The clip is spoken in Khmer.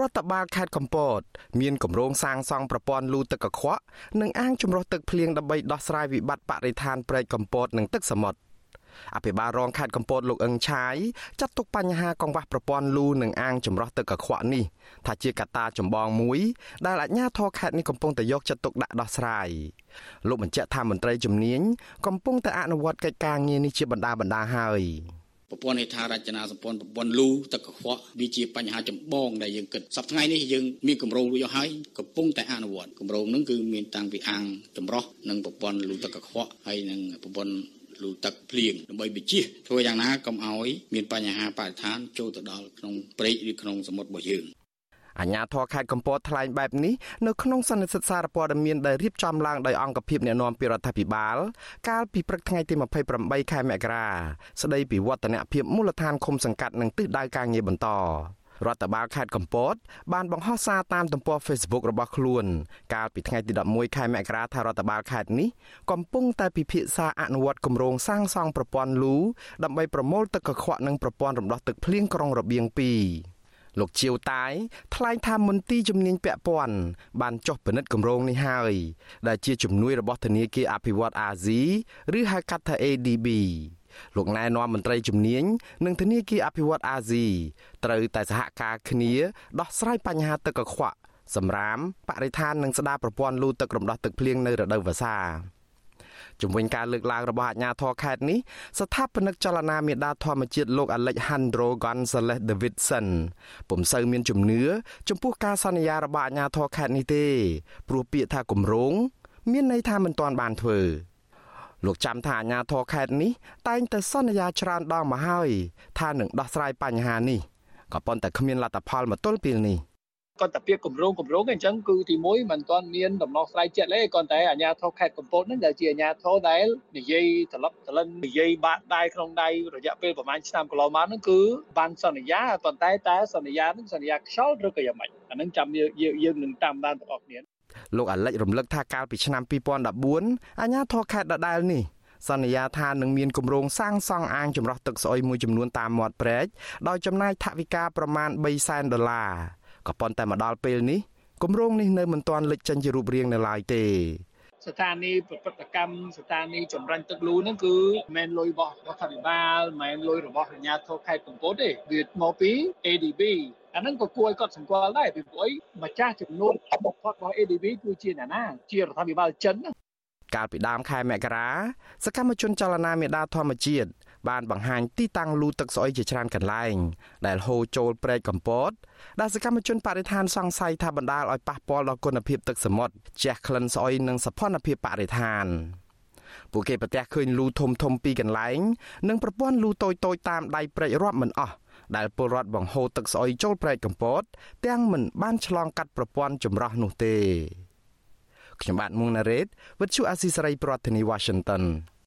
រដ្ឋបាលខេត្តកំពតមានគម្រោងសាងសង់ប្រព័ន្ធលូទឹកកខ្វក់និងអាងចម្រោះទឹកភ្លៀងដើម្បីដោះស្រាយវិបត្តិបរិស្ថានព្រែកកំពតនិងទឹកសមុទ្រអភិបាលរងខេត្តកំពតលោកអឹងឆាយចាត់ទុកបញ្ហាកង្វះប្រព័ន្ធលូនិងអាងចម្រោះទឹកកខ្វក់នេះថាជាកត្តាចម្បងមួយដែលអាជ្ញាធរខេត្តនេះកំពុងតែយកចិត្តទុកដាក់ដោះស្រាយលោកបញ្ជាក់ថាមន្ត្រីជំនាញកំពុងតែអនុវត្តកិច្ចការងារនេះជាបណ្ដាបណ្ដាហើយ ប្រព័ន្ធហេដ្ឋារចនាសម្ព័ន្ធប្រព័ន្ធលូទឹកកខ្វក់វាជាបញ្ហាចម្បងដែលយើងគិតសប្តាហ៍នេះយើងមានគម្រោងរួចអស់ហើយកំពុងតែអនុវត្តគម្រោងហ្នឹងគឺមានតាំងពីអាងចម្រោះនិងប្រព័ន្ធលូទឹកកខ្វក់ហើយនិងប្រព័ន្ធលូទឹកភ្លៀងដើម្បីបញ្ជាធ្វើយ៉ាងណាកុំឲ្យមានបញ្ហាបរិស្ថានចូលទៅដល់ក្នុងព្រែកឬក្នុងសមុទ្ររបស់យើង អាជ្ញាធរខេត្តកំពតថ្លែងបែបនេះនៅក្នុងសន្និសីទសារព័ត៌មានដែលរៀបចំឡើងដោយអង្គភាពអ្នកណែនាំពីរដ្ឋាភិបាល កាលពីព្រឹកថ្ងៃទី28ខែមករាស្ដីពីវឌ្ឍនភាពមូលដ្ឋានឃុំសង្កាត់និងទិសដៅការងារបន្តរដ្ឋបាលខេត្តកំពតបានបង្ហោះសារតាមទំព័រ Facebook របស់ខ្លួន កាលពីថ្ងៃទី11ខែមករាថារដ្ឋបាលខេត្តនេះកំពុងតែពិភាក្សាអនុវត្តគម្រោងសាងសង់ប្រព័ន្ធលូដើម្បីប្រមូលទឹកកខ្វក់និងប្រព័ន្ធរំដោះទឹកភ្លៀងក្រុងរបៀង2 លោកជាវតាយថ្លែងថាមន្ទីរជំនាញពាក់ព័ន្ធបានចុះពិនិត្យគម្រោងនេះហើយដែលជាជំនួយរបស់ធនាគារអភិវឌ្ឍអាស៊ីឬហៅកាត់ថា ADB លោកណែនាំមន្ត្រីជំនាញនិងធនាគារអភិវឌ្ឍអាស៊ីត្រូវតែសហការគ្នាដោះស្រាយបញ្ហាទឹកកខ្វក់សម្រាមបរិស្ថាននិងស្ដារប្រព័ន្ធលូទឹករំដោះទឹកភ្លៀងនៅរដូវវស្សា ជំវិញការលើកឡើងរបស់អាជ្ញាធរខេត្តនេះស្ថាបនិកចលនាមេដាធម្មជាតិលោក Alejandro Gonzalez Davidson ពុំសូវមានជំនឿចំពោះការសន្យារបស់អាជ្ញាធរខេត្តនេះទេព្រោះពាក្យថាគម្រោងមានន័យថាមិនទាន់បានធ្វើលោកចាំថាអាញាធរខេត្តនេះតែងតែសន្យាច្រើនដងមកហើយថានឹងដោះស្រាយបញ្ហានេះក៏ប៉ុន្តែគ្មានលទ្ធផលមកទល់ពេលនេះ គាត់តែពាក្យគម្រោងគម្រោងអញ្ចឹងគឺទី1មិនទាន់មានដំណោះស្រាយជាក់លាក់គាត់តែអាជ្ញាធរខេត្តកំពតនឹងដែលជាអាជ្ញាធរដែលនិយាយត្រឡប់ត្រលិននិយាយបាក់ដៃក្នុងដៃរយៈពេលប្រហែលឆ្នាំកន្លងមកហ្នឹងគឺបានសន្យាប៉ុន្តែតែសន្យាហ្នឹងសន្យាខ្យល់ឬក៏យ៉ាងម៉េចអាហ្នឹងចាំយើងយើងនឹងតាមដានទាំងអស់គ្នាលោកអាលិចរំលឹកថាកាលពីឆ្នាំ2014អាជ្ញាធរខេត្តដដែលនេះសន្យាថានឹងមានគម្រោងសាងសង់អាងចម្រោះទឹកស្អុយមួយចំនួនតាមមាត់ព្រែកដោយចំណាយថវិកាប្រមាណ3សែនដុល្លារ ក៏ប៉ុន្តែមកដល់ពេលនេះគម្រោងនេះនៅមិនទាន់លេចចេញជារូបរាងនៅឡើយទេស្ថានីយ៍ប្រព្រឹត្តកម្មស្ថានីយ៍ចម្រាញ់ទឹកលូហ្នឹងគឺមិនមែនលុយរបស់រដ្ឋាភិបាលមិនមែនលុយរបស់អាជ្ញាធរខេត្តកំពតទេវាមកពី ADB អាហ្នឹងក៏គួរឲ្យកត់សម្គាល់ដែរពីព្រោះអីម្ចាស់ចំនួនបំផុតរបស់ ADB គឺជាអ្នកណាជារដ្ឋាភិបាលចិនណាកាលពីដើមខែមករាសកម្មជនចលនាមេដាធម្មជាតិ បានបង្ហាញទីតាំងលូទឹកស្អុយជាច្រើនកន្លែង ដែលហូរចូលព្រែកកំពតដែលសកម្មជនបរិស្ថានសង្ស័យថាបណ្ដាលឲ្យប៉ះពាល់ដល់គុណភាពទឹកសមុទ្រជះក្លិនស្អុយនិងសភនភាពបរិស្ថានពួកគេប្រទះឃើញលូធំធំពីរកន្លែង និងប្រព័ន្ធលូតូចតូចតាមដៃព្រែករាប់មិនអស់ដែលពលរដ្ឋបង្ហូរទឹកស្អុយចូលព្រែកកំពត ទាំងមិនបានឆ្លងកាត់ប្រព័ន្ធចម្រោះនោះទេខ្ញុំបាទមុងណារ៉េតវិទ្យុអាស៊ីសេរីប្រធានាធិបតី Washington